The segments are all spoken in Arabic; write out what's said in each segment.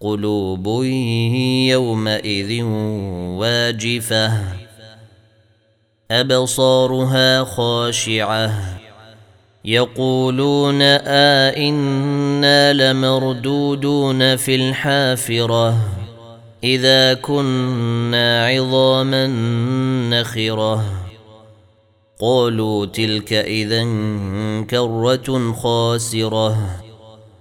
قلوب يومئذ واجفة. أبصارها خاشعة. يقولون ائنا لمردودون في الحافرة. إذا كنا عظاما نخرة. قالوا تلك اذا كرة خاسرة.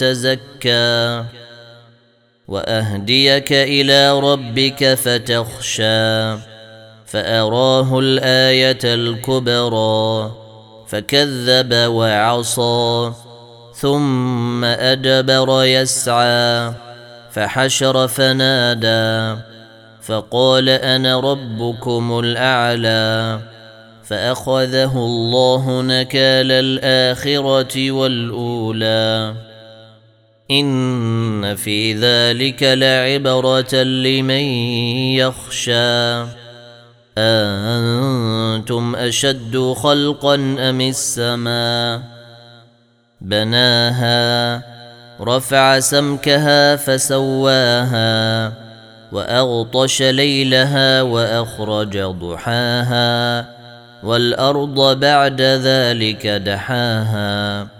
تزكى. وأهديك إلى ربك فتخشى. فأراه الآية الكبرى. فكذب وعصى. ثم أدبر يسعى. فحشر فنادى. فقال أنا ربكم الأعلى. فأخذه الله نكال الآخرة والأولى. إن في ذلك لعبرة لمن يخشى. أنتم أشد خلقا أم السماء؟ بناها رفع سمكها فسواها وأغطش ليلها وأخرج ضحاها والأرض بعد ذلك دحاها.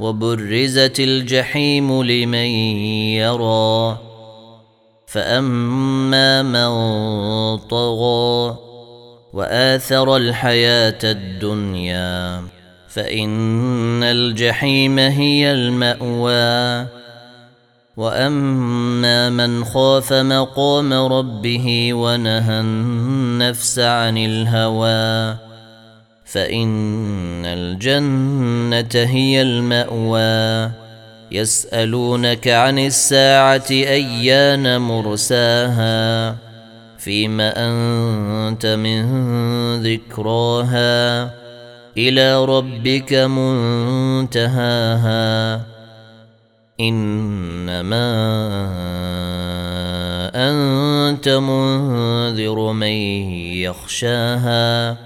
وبرزت الجحيم لمن يرى. فأما من طغى وآثر الحياة الدنيا فإن الجحيم هي المأوى. وأما من خاف مقام ربه ونهى النفس عن الهوى فإن الجنة هي المأوى. يسألونك عن الساعة أيان مرساها. فيم أنت من ذكراها. إلى ربك منتهاها. إنما أنت منذر من يخشاها.